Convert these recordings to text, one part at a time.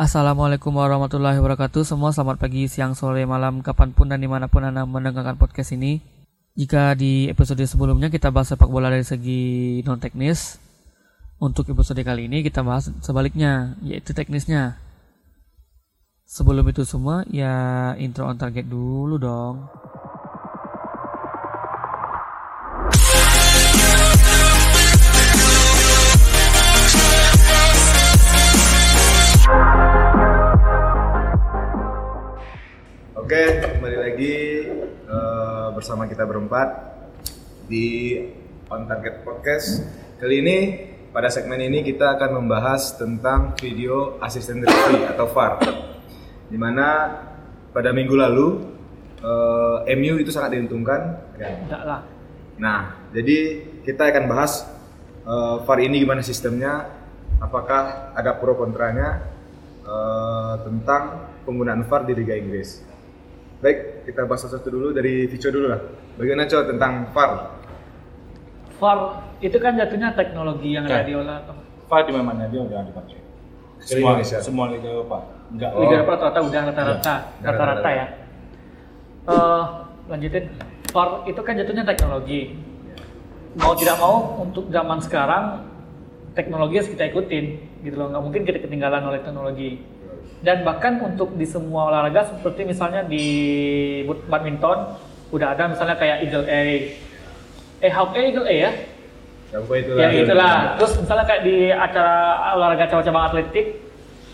Assalamualaikum warahmatullahi wabarakatuh. Semua selamat pagi, siang, sore, malam Kapan pun dan di mana pun Anda mendengarkan podcast ini. Jika di episode sebelumnya kita bahas sepak bola dari segi non-teknis Untuk episode kali ini kita bahas sebaliknya Yaitu teknisnya. Sebelum itu semua ya intro on target dulu dong Oke, kembali lagi eh, bersama kita berempat di On Target Podcast. Kali ini pada segmen ini kita akan membahas tentang video asisten referee atau VAR. Di mana pada minggu lalu eh, MU itu sangat diuntungkan. kan? Enggak lah Nah, jadi kita akan bahas eh, VAR ini gimana sistemnya, apakah ada pro kontranya eh, tentang penggunaan VAR di Liga Inggris. Baik, kita bahas satu dulu dari Vico dulu lah. Bagaimana Co tentang VAR? VAR itu kan jatuhnya teknologi yang ada di olah VAR di mana dia udah dipakai. Di Semua Indonesia? semua liga Eropa. Enggak. Oh. Liga Eropa rata-rata udah rata-rata, Iya. rata-rata ya. Eh, lanjutin. VAR itu kan jatuhnya teknologi. Mau tidak mau untuk zaman sekarang teknologi harus kita ikutin gitu loh. Nggak mungkin kita ketinggalan oleh teknologi. Dan bahkan untuk di semua olahraga seperti misalnya di badminton udah ada misalnya kayak eagle A. Eh, how A eagle A ya? Ya, apa itu ya itulah terus misalnya kayak di acara olahraga cabang-cabang atletik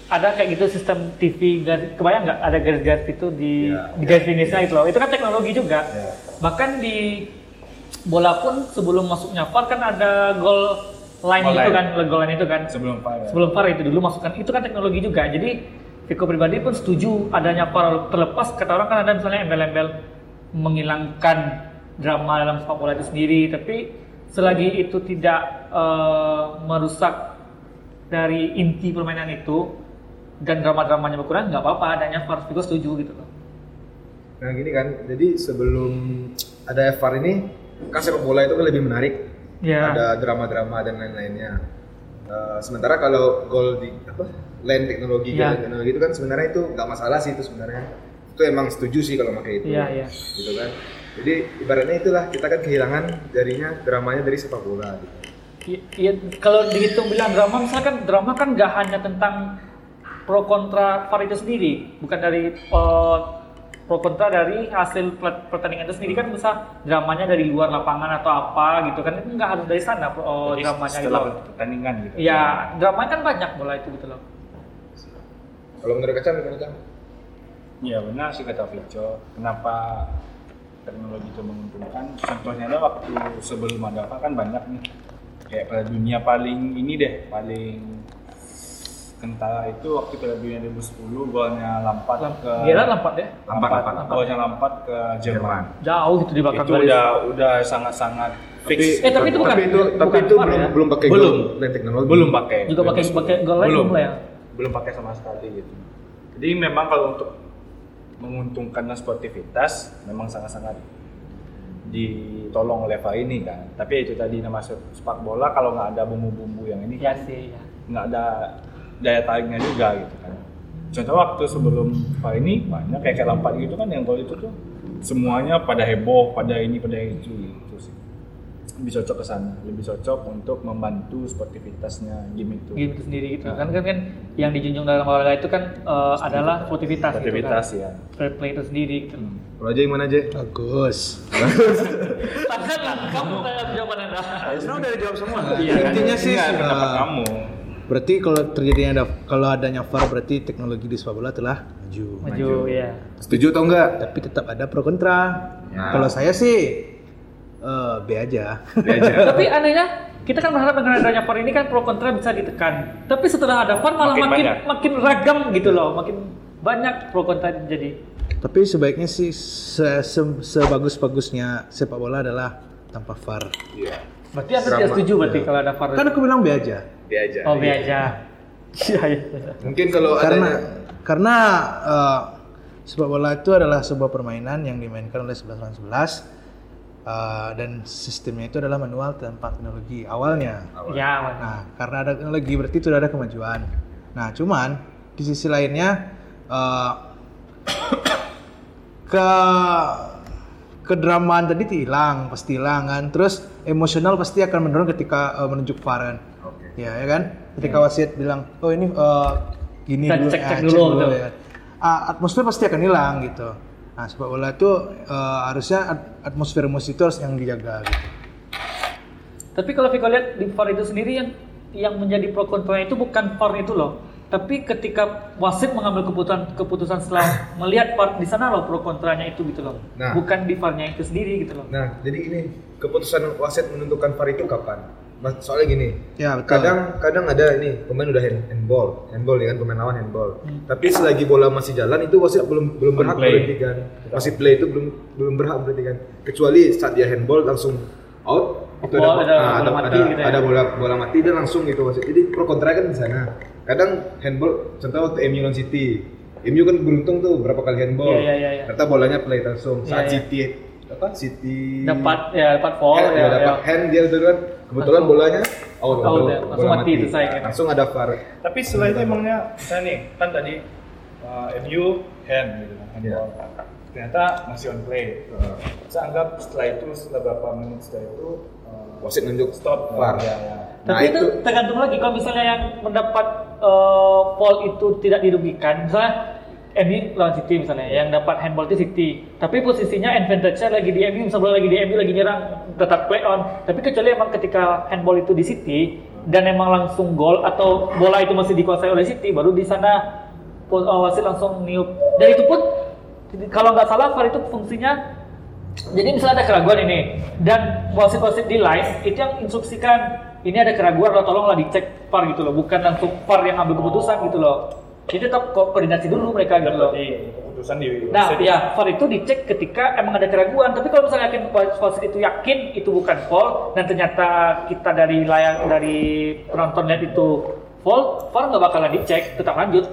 ada kayak gitu sistem TV garis kebayang nggak ada garis-garis itu di Ya, di garis finishnya itu loh itu kan teknologi juga Ya. bahkan di bola pun sebelum masuknya VAR kan ada goal line Goal itu line. kan goal line itu kan Sebelum VAR. ya. sebelum VAR itu dulu masukkan itu kan teknologi juga jadi Viko pribadi pun setuju adanya VAR terlepas. Kata orang kan ada misalnya embel-embel menghilangkan drama dalam sepak bola itu sendiri. Tapi selagi itu tidak eh, merusak dari inti permainan itu dan drama-dramanya berkurang nggak apa-apa. Adanya VAR Viko setuju gitu loh. Nah gini kan, jadi sebelum ada VAR ini, kan sepak bola itu kan lebih menarik. ya Ada drama-drama dan lain-lainnya. Eh, sementara kalau gol di apa line teknologi Ya. gol teknologi itu kan sebenarnya itu nggak masalah sih itu sebenarnya. Itu emang setuju sih kalau pakai itu. Iya, iya. Gitu kan. Jadi ibaratnya itulah kita kan kehilangan jadinya dramanya dari sepak bola gitu. Iya, kalau dihitung bilang drama, misalkan drama kan nggak hanya tentang pro kontra VAR itu sendiri, bukan dari eh, pro kontra dari hasil per- pertandingan itu sendiri kan bisa dramanya dari luar lapangan atau apa gitu kan itu nggak harus dari sana oh, Jadi dramanya gitu. setelah pertandingan gitu. Iya, dramanya kan banyak bola itu gitu loh. Kalau menurut Kacan gimana Cang? Iya benar sih kata Vico. Kenapa teknologi itu menguntungkan? Contohnya ada waktu sebelum ada VAR kan banyak nih. Kayak pada dunia paling ini deh, paling kentara itu waktu Piala Dunia 2010 golnya Lampard ke Gila lampat ya, Lampard, Lampard, Lampard. golnya Lampard ke Jerman. jauh gitu di belakang Itu garis. udah udah sangat-sangat fix. Eh, tapi itu bukan- tapi itu, tapi bukan itu VAR belum ya? belum pakai Belum. gol line teknologi. belum pakai Juga pakai pakai gol lain belum belum ya? belum pakai sama sekali gitu jadi memang kalau untuk menguntungkan sportivitas memang sangat-sangat ditolong oleh ini kan tapi itu tadi nama sepak bola kalau nggak ada bumbu-bumbu yang ini Iya kan sih. Ya. nggak ada daya tariknya juga gitu kan contoh waktu sebelum VAR ini banyak kayak kayak Lampard gitu kan yang gol itu tuh semuanya pada heboh pada ini pada itu gitu sih lebih cocok ke sana lebih cocok untuk membantu sportivitasnya game itu Game itu sendiri gitu Nah. kan kan kan yang dijunjung dalam olahraga itu kan eh, adalah sportivitas, sportivitas gitu ya kan. Fair play itu sendiri gitu. Hmm. Kalau aja gimana aja? Bagus. Tangan kamu tanya jawaban anda. Sebenarnya udah dijawab semua. Iya, Intinya sih Ingat pendapat uh, kamu. Berarti kalau terjadinya ada kalau adanya VAR berarti teknologi di sepak bola telah maju. Maju ya. Setuju atau enggak? Tapi tetap ada pro kontra. Ya. Kalau saya sih eh B aja. Tapi anehnya kita kan berharap dengan adanya VAR ini kan pro kontra bisa ditekan. Tapi setelah ada VAR malah Makin makin banyak. makin ragam gitu loh, makin banyak pro kontra jadi. Tapi sebaiknya sih se se- sebagus-bagusnya sepak bola adalah tanpa VAR. Iya. Berarti anda tidak setuju berarti kalau ada VAR? Kan aku bilang B aja. Aja. oh, be aja. Iya, iya. Mungkin kalau Karena ada karena eh, sepak bola itu adalah sebuah permainan yang dimainkan oleh 11 lawan 11 Uh, dan sistemnya itu adalah manual tanpa teknologi awalnya. Ya, mana? Nah, karena ada teknologi berarti sudah ada kemajuan. Nah, cuman di sisi lainnya eh, ke kedramaan tadi hilang pasti hilang kan terus emosional pasti akan menurun ketika eh, menunjuk VAR kan. Ya ya kan ketika wasit bilang oh ini eh, gini Kita dulu cek- eh, cek dulu, gitu. ya. Ah, atmosfer pasti akan hilang gitu nah sepak bola itu eh, harusnya at- atmosfer emosi itu harus yang dijaga gitu Tapi kalau Viko lihat di VAR itu sendiri yang yang menjadi pro kontra itu bukan VAR itu loh. Tapi ketika wasit mengambil keputusan keputusan setelah melihat VAR di sana loh pro kontranya itu gitu loh. Nah. Bukan di VAR-nya itu sendiri gitu loh. Nah, jadi ini keputusan wasit menentukan VAR itu kapan? Mas- Soalnya gini, ya betul kadang kadang ada ini pemain udah hand, handball, handball ya kan pemain lawan handball. Hmm. Tapi selagi bola masih jalan itu wasit belum belum berhak play. berhentikan. Masih play itu belum belum berhak berhentikan. Kecuali saat dia handball langsung out itu Ball, ada ah, bola mati ada, gitu ya. ada bola bola mati dan langsung gitu wasit. Jadi pro kontra kan di sana. Kadang handball contoh waktu MU lawan City. MU kan beruntung tuh berapa kali handball. Iya, iya, iya, iya. Ternyata bolanya play langsung. Saat iya. City apa City Dapat ya dapat foul hand, ya. ya, dapat ya. hand dia itu kan kebetulan Langsung- bolanya out, out bola- langsung bola mati itu saya kira. langsung ada VAR Tapi setelah itu emangnya misalnya nih kan tadi uh, MU hand gitu kan handball. Ternyata masih on play. Saya anggap setelah itu setelah berapa menit setelah itu uh, wasit nunjuk stop VAR Ya, ya. nah Tapi itu, itu tergantung lagi kalau misalnya yang mendapat foul itu tidak dirugikan, misalnya MU lawan City misalnya, yang dapat handball itu City, tapi posisinya advantage-nya lagi di MU, misalnya lagi di MU lagi nyerang, tetap play on. Tapi kecuali emang ketika handball itu di City dan emang langsung gol atau bola itu masih dikuasai oleh City, baru di sana eh, wasit langsung niup. Dan itu pun kalau nggak salah VAR itu fungsinya jadi misalnya ada keraguan ini dan wasit-wasit di live itu yang instruksikan ini ada keraguan lo tolonglah dicek VAR gitu loh, bukan langsung VAR yang ambil keputusan gitu loh. Jadi tetap ko- koordinasi dulu mereka gitu loh. Berarti keputusan di Nah, ya VAR itu dicek ketika emang ada keraguan. Tapi kalau misalnya yakin wasit itu yakin itu bukan foul dan ternyata kita dari layar dari penonton lihat itu foul, VAR nggak bakalan dicek, tetap lanjut.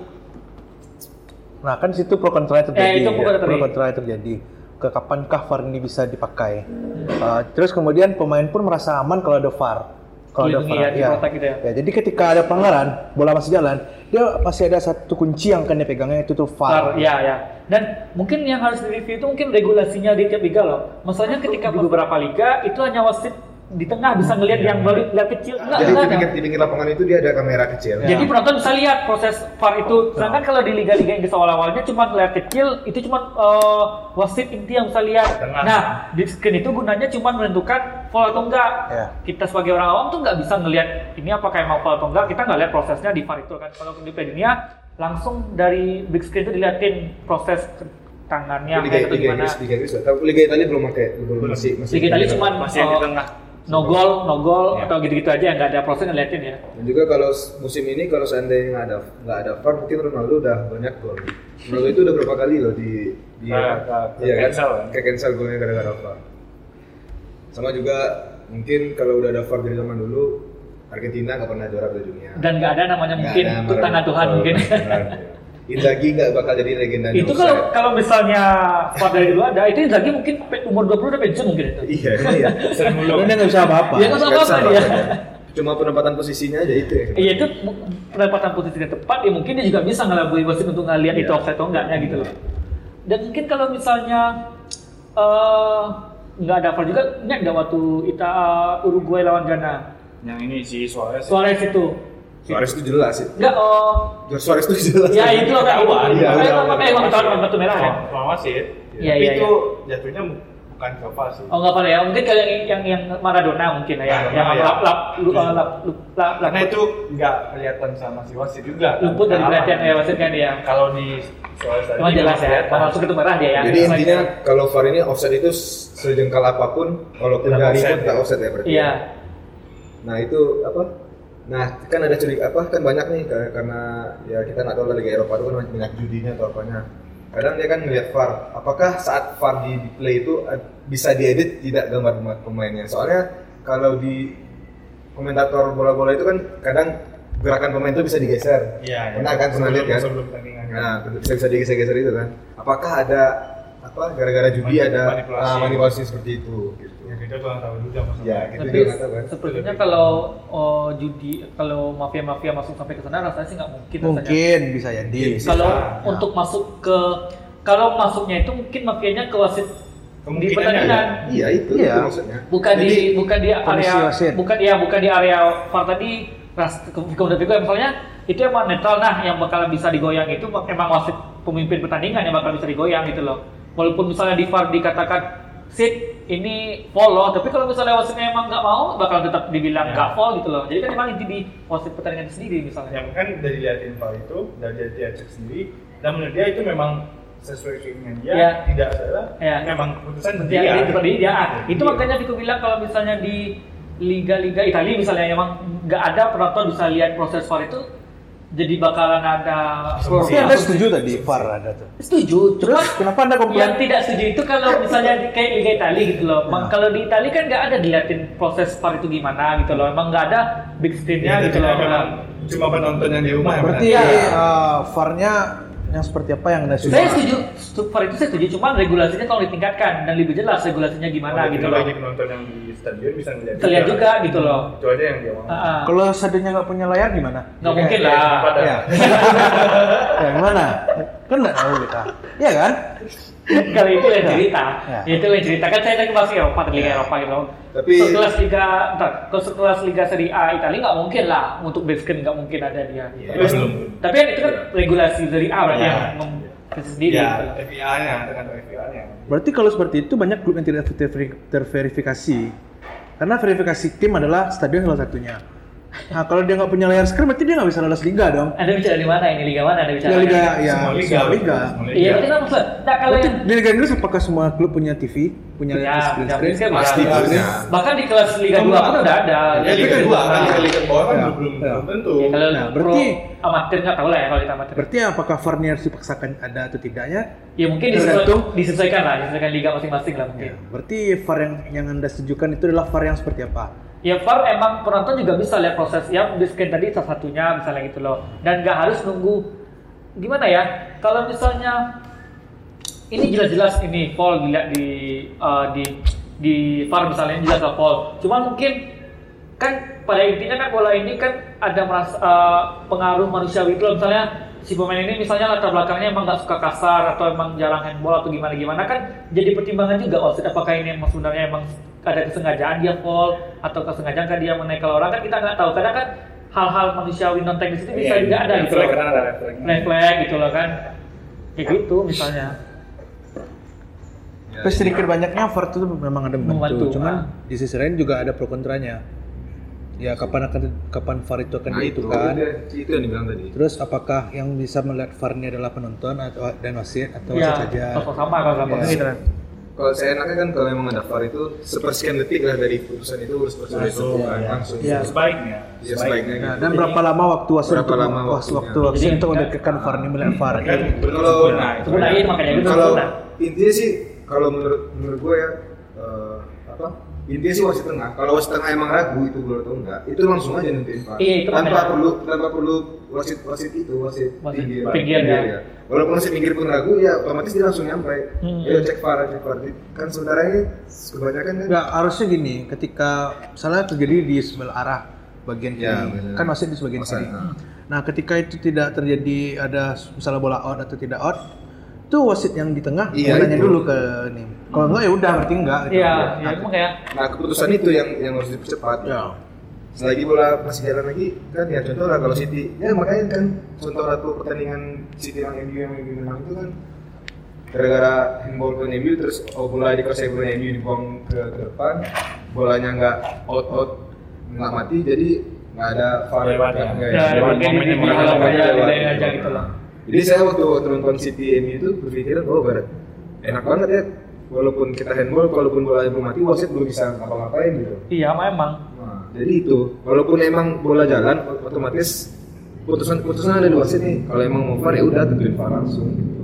Nah kan situ pro kontra terjadi. Eh, itu pro kontra pro terjadi. kontra terjadi. Ke kapankah VAR ini bisa dipakai? Uh, terus kemudian pemain pun merasa aman kalau ada VAR. Kalau ada VAR, ya, diprotek gitu ya. Ya, jadi ketika ada pelanggaran, bola masih jalan, dia masih ada satu kunci yang akan dia pegangnya itu tuh VAR. VAR, ya ya. Dan mungkin yang harus direview itu mungkin regulasinya di tiap liga loh. Masalahnya ketika di beberapa liga itu hanya wasit di tengah bisa ngelihat yang beli lihat kecil. Enggak, jadi di enggak, pinggir, enggak. di pinggir lapangan itu dia ada kamera kecil Jadi penonton bisa lihat proses VAR itu. Sedangkan kalau di liga-liga Inggris awal-awalnya cuma lihat kecil, itu cuma eh, wasit inti yang bisa lihat. Tengah. Nah, di screen itu gunanya cuma menentukan foul atau enggak. Ya. Kita sebagai orang awam tuh nggak bisa ngelihat ini apakah emang foul atau enggak. Kita nggak lihat prosesnya di VAR itu kan. Kalau di Dunia langsung dari big screen itu diliatin proses tangannya Liga, kayak gitu Liga gimana. Inggris Liga Inggris Liga Italia belum pakai belum masih masih Liga Italia cuma masih yang di eh, tengah. No goal, no goal Ya. atau gitu-gitu aja nggak ada proses ngeliatin ya. dan juga kalau musim ini kalau seandainya nggak ada nggak ada VAR mungkin Ronaldo udah banyak gol Ronaldo itu udah berapa kali loh di di Nah, iya kan cancel kan? ke cancel golnya gara-gara VAR sama juga mungkin kalau udah ada VAR dari zaman dulu Argentina nggak pernah juara Piala Dunia Dan nggak ada namanya Nggak mungkin ada itu tangan. Tuhan mungkin. Ya. Inzaghi nggak bakal jadi legenda itu kalau kalau misalnya dari dulu ada, itu Inzaghi mungkin umur 20 udah pensiun mungkin itu. iya iya Sering mulu. Karena dia nggak bisa apa-apa. Dia nggak usah Nggak apa-apa bisa dia. apa-apa. cuma penempatan posisinya aja itu ya Iya itu penempatan posisinya tepat ya mungkin dia juga bisa ngelabuin wasit untuk ngeliat itu Iya. offside atau enggaknya gitu loh. Dan mungkin kalau misalnya eh nggak ada VAR juga, ingat nggak waktu kita eh, Uruguay lawan Ghana, Yang ini si Suarez. Suarez itu, Suarez itu jelas sih nggak oh Suarez itu jelas ya itu loh nggak itu, Ketahuan. Iya, eh iya, iya. eh emang tahu kartu merah ya? Lawan wasit. Iya, Tapi iya, itu jatuhnya bukan ke VAR sih. Oh apa ya, mungkin kayak yang yang, yang Maradona mungkin ya, yang, ya. lap lap lap lap lap Karena lap- itu nggak kelihatan sama si wasit juga. kan? luput dari perhatian ya wasit kan dia. Kalau di Suarez tadi Cuma jelas ya, kelihatan. kalau masuk itu merah dia ya. Jadi intinya kalau VAR ini offset itu sejengkal apa pun, walaupun offset, pun tak ya. offset ya berarti. Iya. Nah itu apa? Nah kan ada curiga apa? Kan banyak nih ka- karena ya kita nggak tahu Liga Eropa itu kan banyak judinya atau apanya. Kadang dia kan ngelihat VAR. Apakah saat VAR di play itu eh, bisa diedit tidak gambar pema- pemainnya? Soalnya kalau di komentator bola-bola itu kan kadang gerakan pemain itu bisa digeser. Iya, Pernah kan pernah lihat kan? Sebelum. Nah, bisa bisa digeser-geser itu kan. Apakah ada apa gara-gara judi Manip- ada manipulasi. ah, manipulasi seperti itu gitu. Ya kita kurang tahu juga maksudnya. Ya, kita Tapi juga tahu kan. sepertinya kalau oh, judi, kalau mafia-mafia masuk sampai ke sana rasanya sih nggak mungkin. rasanya. Mungkin bisa jadi. Kalau Ya. untuk masuk ke kalau masuknya itu mungkin mafianya ke wasit di Kemungkinannya pertandingan. Iya itu, Iya. itu maksudnya. Bukan di Jadi, bukan di area wasit. bukan ya bukan di area VAR tadi ras kemudian juga misalnya itu emang netral nah yang bakalan bisa digoyang itu emang wasit pemimpin pertandingan yang bakal bisa digoyang gitu loh. Walaupun misalnya di VAR dikatakan sit ini foul loh, tapi kalau misalnya wasitnya emang nggak mau bakal tetap dibilang Ya. nggak foul gitu loh. Jadi kan emang inti di wasit pertandingan itu sendiri misalnya. yang kan dari liatin VAR itu dari dia, dia cek sendiri dan menurut dia itu memang sesuai keinginan dia Ya. tidak salah Ya. memang keputusan Ya, dia itu dia. Ah, itu makanya Viko bilang kalau misalnya di liga-liga Italia misalnya emang nggak ada penonton bisa lihat proses VAR itu jadi bakalan ada Tapi anda setuju tadi VAR ada tuh. Setuju, cuma Terus kenapa anda komplain? yang tidak setuju itu kalau misalnya di, kayak Liga Italia gitu loh. Emang kalau di Italia kan nggak ada diliatin proses VAR itu gimana gitu loh. Emang nggak ada big screen-nya Ya, gitu loh. cuma penonton yang di rumah yang Berarti Iya. eh, VAR-nya yang seperti apa yang anda setuju? Saya setuju, VAR itu saya setuju, cuman regulasinya tolong ditingkatkan dan lebih jelas regulasinya gimana gitu loh. bagi penonton yang di stadion bisa ngeliat Kita lihat juga gitu loh. itu aja yang dia mau ah. Kalau seandainya nggak punya layar gimana? Nggak mungkin Ya, lah. pada- Ya. ya gimana? Kan nggak tahu kita. Iya kan? Kalau itu yang cerita, Ya. itu yang cerita kan saya lagi masuk Eropa, Liga Eropa gitu. Tapi- sekelas Liga, entar, kalau sekelas Liga Serie A Italia nggak mungkin lah untuk base screen nggak mungkin ada dia. Iya, Tapi, belum. tapi kan itu kan regulasi dari A berarti Ya. yang mem- sendiri. ya gitu. FIA-nya dengan FIA-nya Berarti kalau seperti itu banyak klub yang tidak ter- terverifikasi. Karena verifikasi tim adalah stadion salah satunya. Nah kalau dia nggak punya layar screen berarti dia nggak bisa lolos liga dong. Anda bicara di mana ini liga mana? Anda bicara? Ya liga ya Semua liga. semua liga. Semua liga. Iya, berarti kan maksud. Nah kalau yang di Liga Inggris apakah semua klub punya TV, punya Ya, screen ya, screen? screen Pasti Ya, punya. Bahkan di kelas Liga 2 pun udah ada. Ya, Jadi Liga kan- dua kan, Liga Liga bawah kan Ya. belum Ya. tentu. Ya, kalau Nah, pro berarti- amatir nggak tahu lah ya kalau kita amatir. Berarti apakah VAR ini harus dipaksakan ada atau tidaknya? Ya mungkin disesuaikan, disesuaikan lah, disesuaikan liga masing-masing lah mungkin. Ya, berarti VAR yang yang anda setujukan itu adalah VAR yang seperti apa? Ya VAR emang penonton juga bisa lihat proses ya di scan tadi salah satunya misalnya gitu loh. Dan nggak harus nunggu gimana ya kalau misalnya ini jelas-jelas ini foul dilihat di uh, di di VAR misalnya jelas lah foul cuma mungkin kan pada intinya kan bola ini kan ada merasa, uh, pengaruh manusiawi itu loh. Misalnya si pemain ini misalnya latar belakangnya emang nggak suka kasar atau emang jarang handball atau gimana gimana kan jadi pertimbangan juga wasit apakah ini emang sebenarnya emang ada kesengajaan dia foul atau kesengajaan kan dia menekel orang kan kita nggak tahu kadang kan hal-hal manusiawi non teknis itu bisa Iya, juga ada gitu loh karena ada refleks. gitu loh kan kayak gitu misalnya Ya, Tapi sedikit banyaknya VAR itu memang ada membantu, Membantu, cuman ah. di sisi lain juga ada pro kontranya. Ya kapan akan kapan VAR itu akan Nah, itu, dibutuhkan? itu, itu yang dibilang tadi. Terus apakah yang bisa melihat VAR ini adalah penonton atau dan wasit atau ya wasit saja? sama kalau sama Ya. gitu kan Kalau saya enaknya kan kalau memang ada VAR itu sepersekian detik lah dari putusan itu harus proses Langsung, itu kan, ya. langsung. Iya. Sebaiknya. Ya, sebaiknya Nah, gitu. dan berapa lama waktu wasit Berapa untuk lama waktunya? waktu wasit Jadi, untuk kan- memikirkan VAR ini melihat VAR? Kan Kalau- iya makanya gitu kalau intinya sih kalau menurut menurut gue ya eh, apa intinya sih wasit tengah kalau wasit tengah emang ragu itu benar atau enggak itu langsung aja nentuin VAR Iya, itu tanpa makanya. perlu tanpa perlu wasit wasit itu wasit, Wasit pinggir, pinggir, ya. walaupun wasit pinggir pun ragu ya otomatis dia langsung nyampe Hmm. ya cek VAR cek VAR kan sementara ini kebanyakan kan Enggak, harusnya gini, ketika misalnya terjadi di sebelah arah bagian kiri, Ya, kan wasit di sebagian Masa- kiri. nah. Nah, ketika itu tidak terjadi ada misalnya bola out atau tidak out, itu wasit yang di tengah Iya, mau nanya itu. dulu ke ini. Kalau enggak ya udah berarti enggak gitu. iya Nah, ya itu makanya nah keputusan itu yang yang harus dipercepat Ya. selagi bola masih jalan lagi kan ya contoh lah kalau City ya makanya kan contoh satu pertandingan City yang MU yang MU menang itu kan gara-gara handball ke MU terus oh, bola dikuasai bola MU dibuang ke, ke depan bolanya nggak out out nggak mati jadi nggak ada VAR Lewat ya. nggak ya Lewat mungkin momen di yang di halang lewat, aja lewat. di aja gitu loh jadi saya waktu, nonton City MU itu berpikiran oh berat enak banget ya walaupun kita handball walaupun bola belum mati wasit belum bisa ngapa-ngapain gitu iya memang Nah, jadi itu, walaupun emang bola jalan, otomatis putusan putusan ada di wasit nih. Kalau emang mau VAR ya udah tentuin VAR langsung. Gitu.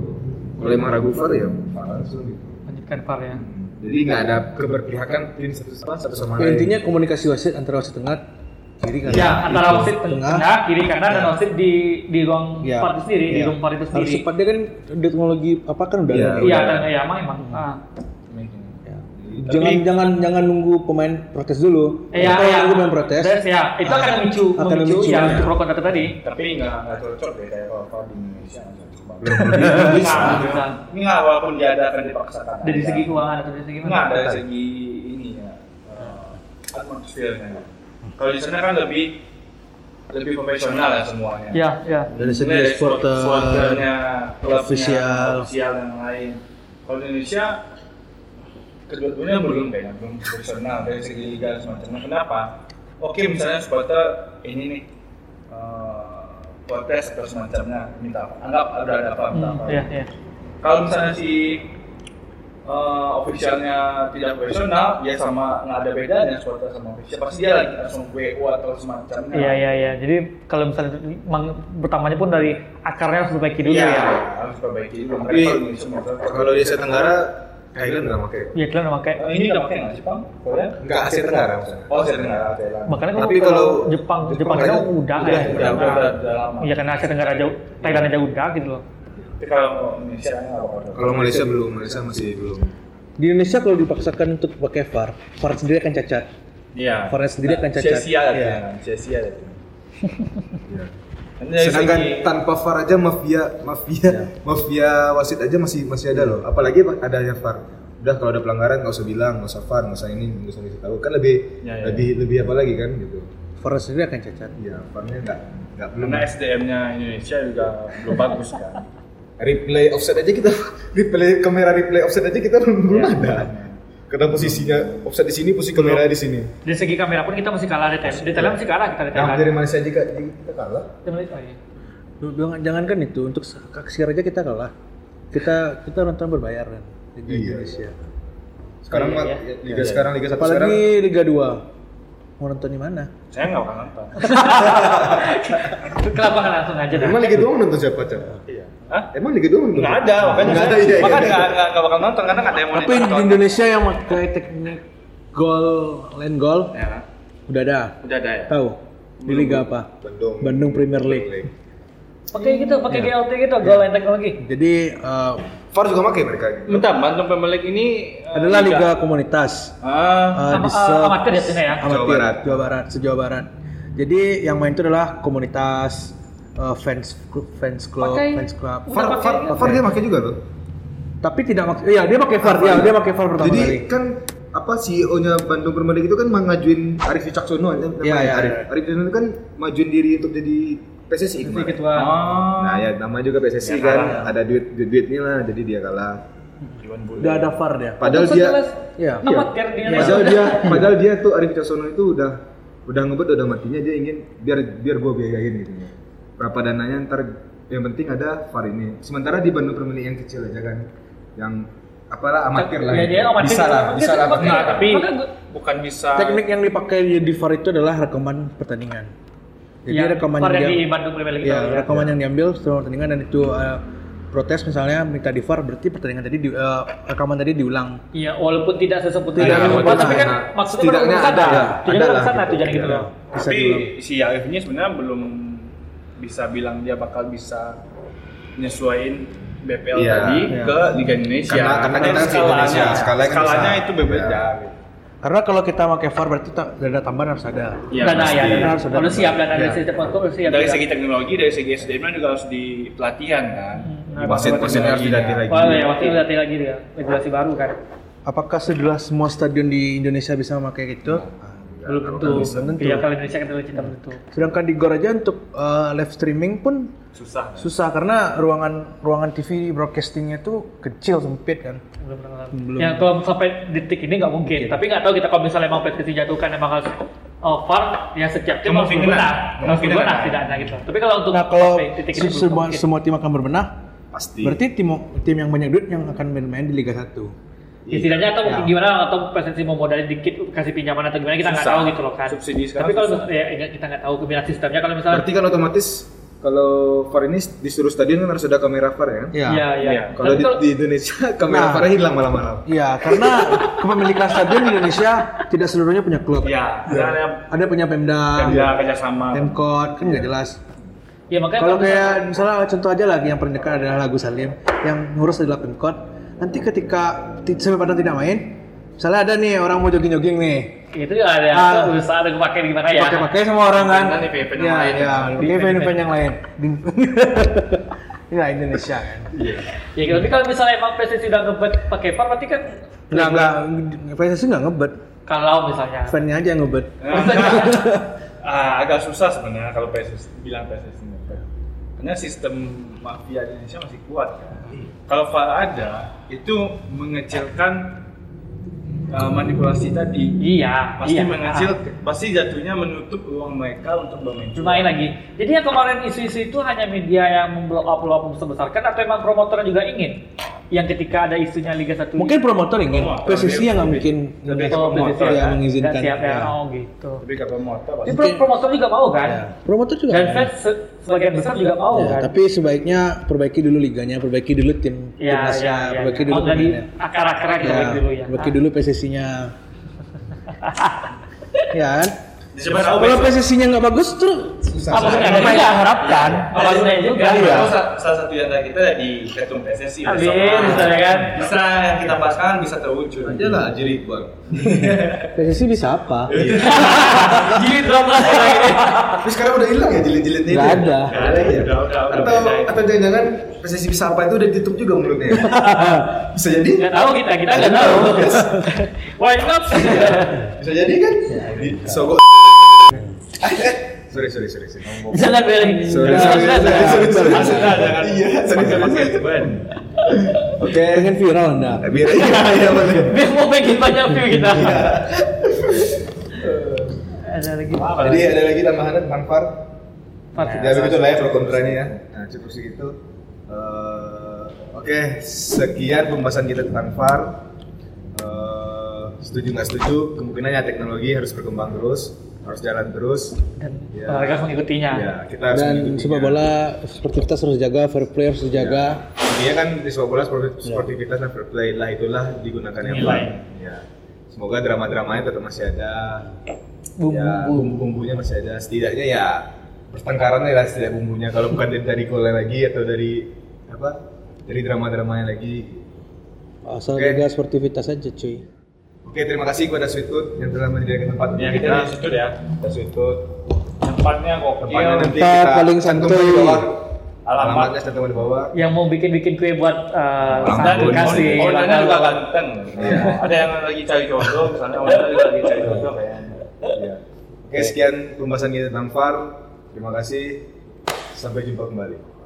Kalau emang ragu VAR ya VAR langsung. Gitu. lanjutkan VAR ya Jadi nggak ada keberpihakan tim satu sama satu sama lain. intinya komunikasi wasit antara wasit tengah kiri kan. ya antara wasit tengah. tengah kiri kanan dan Ya. wasit di di ruang Ya. VAR itu sendiri di Ya. ruang VAR itu Harus sendiri cepat dia kan teknologi apa kan udah Iya. ada. iya dan ya emang emang ah. Ya. Jangan jangan jangan nunggu pemain protes dulu. Iya, Kalau iya. nunggu pemain protes, Terus ya, itu akan memicu, Akan memicu, memicu, ya, ya. pro kontra tadi. Tapi nggak nggak cocok deh kayak kalau kalau di Indonesia. Belum Bisa. Ini nggak walaupun diadakan dipaksakan. Dari segi keuangan atau dari segi Nggak mana? dari segi ini ya eh, atmosfernya. Kalau di sana kan lebih lebih profesional ya semuanya. Ya, ya. dari segi supporter, supporternya, klubnya, official. official yang lain. Kalau di Indonesia kedua-duanya belum kayaknya belum profesional dari segi liga semacamnya. Kenapa? Oke misalnya supporter ini nih eh, protes atau semacamnya minta apa? anggap udah ada apa minta apa. Iya, iya. Kalau misalnya si eh, officialnya tidak profesional, ya sama nggak ada bedanya supporter sama official. Pasti dia lagi langsung WO atau semacamnya. Iya, iya, iya. Jadi kalau misalnya memang pertamanya pun dari akarnya harus diperbaiki dulu Iya, ya. harus perbaiki dulu. Tapi kalau Kalau di Asia Tenggara, Thailand nggak pakai. Ya kalian udah pakai. Eh, ini udah pakai nggak Jepang? Korea? Nggak Asia Tenggara maksudnya. Oh, Asia Tenggara, Thailand. Makanya Tapi kalau, kalau Jepang, Jepang Jepang, aja Jepang udah, udah, ya. udah, udah, udah, udah lama. Iya karena Asia Tenggara jauh, Thailand aja udah gitu loh. Tapi kalau Indonesia nggak apa-apa. Kalau Malaysia belum, Malaysia masih belum. di Indonesia kalau dipaksakan untuk pakai VAR, VAR sendiri akan cacat. Iya. VAR sendiri akan cacat. Sia-sia lah Iya. kan, sia-sia lah. Dari Sedangkan segi- tanpa VAR aja mafia mafia mafia wasit aja masih masih ada loh. Apalagi ada yang VAR. Udah kalau ada pelanggaran nggak usah bilang, nggak usah VAR, nggak usah ini, nggak usah dikasih tahu. Kan lebih Ya, ya. lebih lebih apa lagi kan gitu. VAR sendiri akan cacat. Iya, VAR-nya nggak nggak belum. karena SDM-nya Indonesia juga belum bagus kan. Replay offset aja kita replay kamera replay offset aja kita belum belum Iya. ada. Karena posisinya offset di sini, posisi kamera di sini. Dari segi kamera pun kita masih kalah. Di Thailand masih kalah kita di Yang Thailand. dari Malaysia juga kita kalah. Di Malaysia, iya. Duh, Jangan, jangan kan itu untuk kaksiar aja kita kalah. Kita kita nonton berbayar kan di Iya. Indonesia. Sekarang Iya, iya. liga sekarang liga satu sekarang Apalagi Liga 2. Mau nonton di mana? Saya nggak bakal nonton. Kenapa nggak langsung aja dah? Emang Liga 2 nonton siapa, Cak? Iya. Hah? Emang Liga 2 nonton? Nggak ada, makanya Nggak ada, iya, iya. makanya nggak nggak nggak bakal nonton karena nggak ada yang mau Tapi di. Indonesia yang pakai teknik gol line goal Ya, udah ada. udah ada ya. Tahu? Di liga apa? Bandung. Bandung Premier League. Pakai gitu, pakai Iya. GLT gitu, goal line teknologi. Jadi eh, VAR juga pakai mereka. Bentar, Bandung Premier League ini eh, adalah liga komunitas. Ah, Eh, Ama- di se- eh, amatir ya sini ya. amatir, Jawa Barat. Jawa Barat, se-Jawa Barat. Jadi yang main itu adalah komunitas eh, fans club, fans club, Pakai- fans club. Udah VAR, pakai VAR. VAR dia pakai juga loh. Tapi tidak mak iya dia pakai VAR, ya, dia pakai VAR pertama Jadi kali. kan apa CEO-nya Bandung Premier League itu kan mengajuin Arif Wicaksono namanya Iya, iya, Arif. iya. Arif Wicaksono itu kan majuin diri untuk jadi PSSI kemarin. ketua. oh. Nah ya nama juga PSSI Ya, kan kalah. ada duit duit duitnya lah jadi dia kalah. Udah ada VAR dia. Padahal dia jelas Iya. Padahal dia padahal dia tuh Arif Wicaksono itu udah udah ngebet udah matinya dia ingin biar biar gua biayain gitu. Berapa dananya ntar yang penting ada VAR ini. Sementara di Bandung Premier League yang kecil aja kan yang apalah amatir lah. Iya, dia amatir bisa lah, bisa lah. Nah, tapi bukan bisa Teknik yang dipakai di VAR itu adalah rekaman pertandingan. Jadi Yang rekaman yang yang di Bandung Premier League ya, ya. rekaman yang diambil setelah pertandingan dan itu eh, protes misalnya minta di VAR berarti pertandingan tadi di, eh, rekaman tadi diulang. Iya, walaupun tidak sesempurna sempurna, dibuat, tapi kan nah, maksudnya setidaknya pada ada, ada, ya, ada lah sana gitu. gitu. Bisa tapi diulang. si Arif ini sebenarnya belum bisa bilang dia bakal bisa nyesuaiin BPL Iya, tadi iya. ke Liga Indonesia. Karena- karena kita skalanya, se-Indonesia, skalanya kan skalanya bisa. itu berbeda. Iya. gitu. Karena kalau kita pakai VAR berarti tak, dana tambahan harus ada. Iya, dana ya, dana. Harus ada. Kalau siap dana dari Iya. setiap klub harus siap. dari ya. segi teknologi, dari segi SDM juga harus di pelatihan kan. Nah, Wasit-wasitnya harus dilatih lagi. Wah, ya, waktu itu latih lagi dia, regulasi baru kan. Apakah sudah semua stadion di Indonesia bisa memakai itu? Belum tentu. Belum tentu. Iya, kalau Indonesia kan terlalu cinta belum tentu. Sedangkan di Gor aja untuk eh, live streaming pun Susah. susah karena ruangan ruangan TV broadcastingnya itu kecil sempit kan. Belum pernah Belum. Ya kalau sampai detik ini nggak mungkin. Tapi nggak tahu kita kalau misalnya emang PSSI jatuhkan emang harus oh, VAR ya setiap tim harus berbenah, harus berbenah tidak ada gitu. Tapi kalau untuk Nah kalau sampai titik semua, mungkin. semua tim akan berbenah, Pasti. berarti tim tim yang banyak duit yang akan bermain di Liga 1 Ya, setidaknya atau Ya. gimana atau PSSI mau modalin dikit kasih pinjaman atau gimana kita nggak tahu gitu loh kan. Subsidi Tapi sekarang kalau susah. ya, ya, kita nggak tahu kebiasaan sistemnya kalau misalnya Berarti kan otomatis kalau VAR ini di seluruh stadion kan harus ada kamera VAR ya kan? Ya. Iya, iya. Iya. Kalau di, di Indonesia kamera Nah. VAR hilang malam-malam. Iya, karena kepemilikan stadion di Indonesia tidak seluruhnya punya klub. Ya, ada Ada punya Pemda, kerja kerjasama. Pemkot, kan nggak jelas. ya makanya Kalau kayak misalnya contoh aja lagi yang paling dekat adalah Lagu Salim, yang ngurus adalah Pemkot. Nanti ketika ti- sampai Padang tidak main, Misalnya ada nih orang mau jogging-jogging nih. Itu juga ada Ah. usaha ada pakai gimana ya. Pakai-pakai sama orang kan. Dengan event-event yang Ya, lain. ya, Di pakai event-event event-event. yang lain. Di- Ya Indonesia kan. Ya tapi kalau misalnya emang PSSI udah ngebet pakai VAR berarti kan Enggak enggak PSSI enggak ngebet. kalau misalnya Fan-nya aja yang ngebet. ah, agak susah sebenarnya kalau PSSI bilang PSSI ngebet. Karena sistem mafia di Indonesia masih kuat kan. Kalau VAR ada, itu mengecilkan uh, manipulasi tadi. iya Pasti iya. mengecil, pasti jatuhnya menutup ruang mereka untuk bermain. Bermain lagi. Jadi yang kemarin isu-isu itu hanya media yang memblow up up membesar-besarkan atau emang promotornya juga ingin? Yang ketika ada isunya Liga 1 Mungkin promotor ingin, PSSI yang nggak mungkin Lebih oh, promotor yang ya, mengizinkan. siap ya. Ya. Oh gitu. Lebih ke promotor Jadi pasti. pro- promotor juga mau kan? Ya. Promotor juga. Dan fans se- sebagian besar juga mau Ya, kan? tapi sebaiknya perbaiki dulu liganya, perbaiki dulu tim Ya, timnasnya, ya, ya. perbaiki dulu Oh, dari pemainnya. akar-akarnya Ya, diperbaiki dulu ya. perbaiki dulu PSSI-nya. ya kan? Kalau PSSI-nya nggak bagus tuh Susah. Apa maksudnya? apa yang harapkan? Apa maksudnya juga? Iya. Kalau sa- salah satu yang kita di ketum PSSI Amin, misalnya kan. Bisa yang kita bahaskan bisa terwujud. Aja lah jadi bang. PSSI bisa apa? Gini drama lagi. Tapi sekarang udah hilang ya jilid-jilidnya Nggak itu? ada. Nggak ada ya? Atau atau jangan-jangan PSSI bisa apa itu udah ditutup juga mulutnya. ya? Bisa jadi? Nggak tahu kita, kita nggak tahu. Why not? Bisa jadi kan? Di Sogok. Sorry sorry sorry sorry. Jangan beli. Sorry, sorry, sorry, sorry, jangan Iya, sorry, sorry, ban. Oke. Pengen viral anda? Biar iya iya. Biar mau bikin banyak view kita. Ada lagi. Jadi ada lagi tambahan tentang VAR? Pasti. Ya begitu lah ya pro kontranya ya. Nah cukup segitu. Eh, Oke, sekian pembahasan kita tentang VAR. Eh, setuju nggak setuju? Kemungkinannya teknologi harus berkembang terus, harus jalan terus. Dan Ya. olahraga harus mengikutinya. Ya, kita harus Dan mengikutinya. sepak bola sportivitas harus jaga, fair play harus dijaga. Intinya kan di sepak bola sporti- sportivitas dan fair play lah itulah digunakan yang Nilai. baik. Ya. Semoga drama-dramanya tetap masih ada. Bumbu. Ya, bumbu-bumbunya masih ada. Setidaknya ya pertengkarannya lah setidak bumbunya. Kalau bukan dari, dari golnya lagi atau dari apa? Dari drama-dramanya lagi. Asal Oke. jaga sportivitas aja cuy. Oke, terima kasih kepada Sweetwood yang telah menyediakan tempat Ya kita di situ ya. Kita Sweetwood. Tempatnya Tempatnya gokil. nanti kita paling santuy. di bawah. Alamat. Alamatnya di bawah. Yang mau bikin-bikin kue buat uh, tahun. kasih. Ulang juga ganteng. Ada yang lagi cari jodoh, misalnya juga lagi cari jodoh kayaknya. Ya. Oke, sekian pembahasan kita tentang VAR. Terima kasih. Sampai jumpa kembali.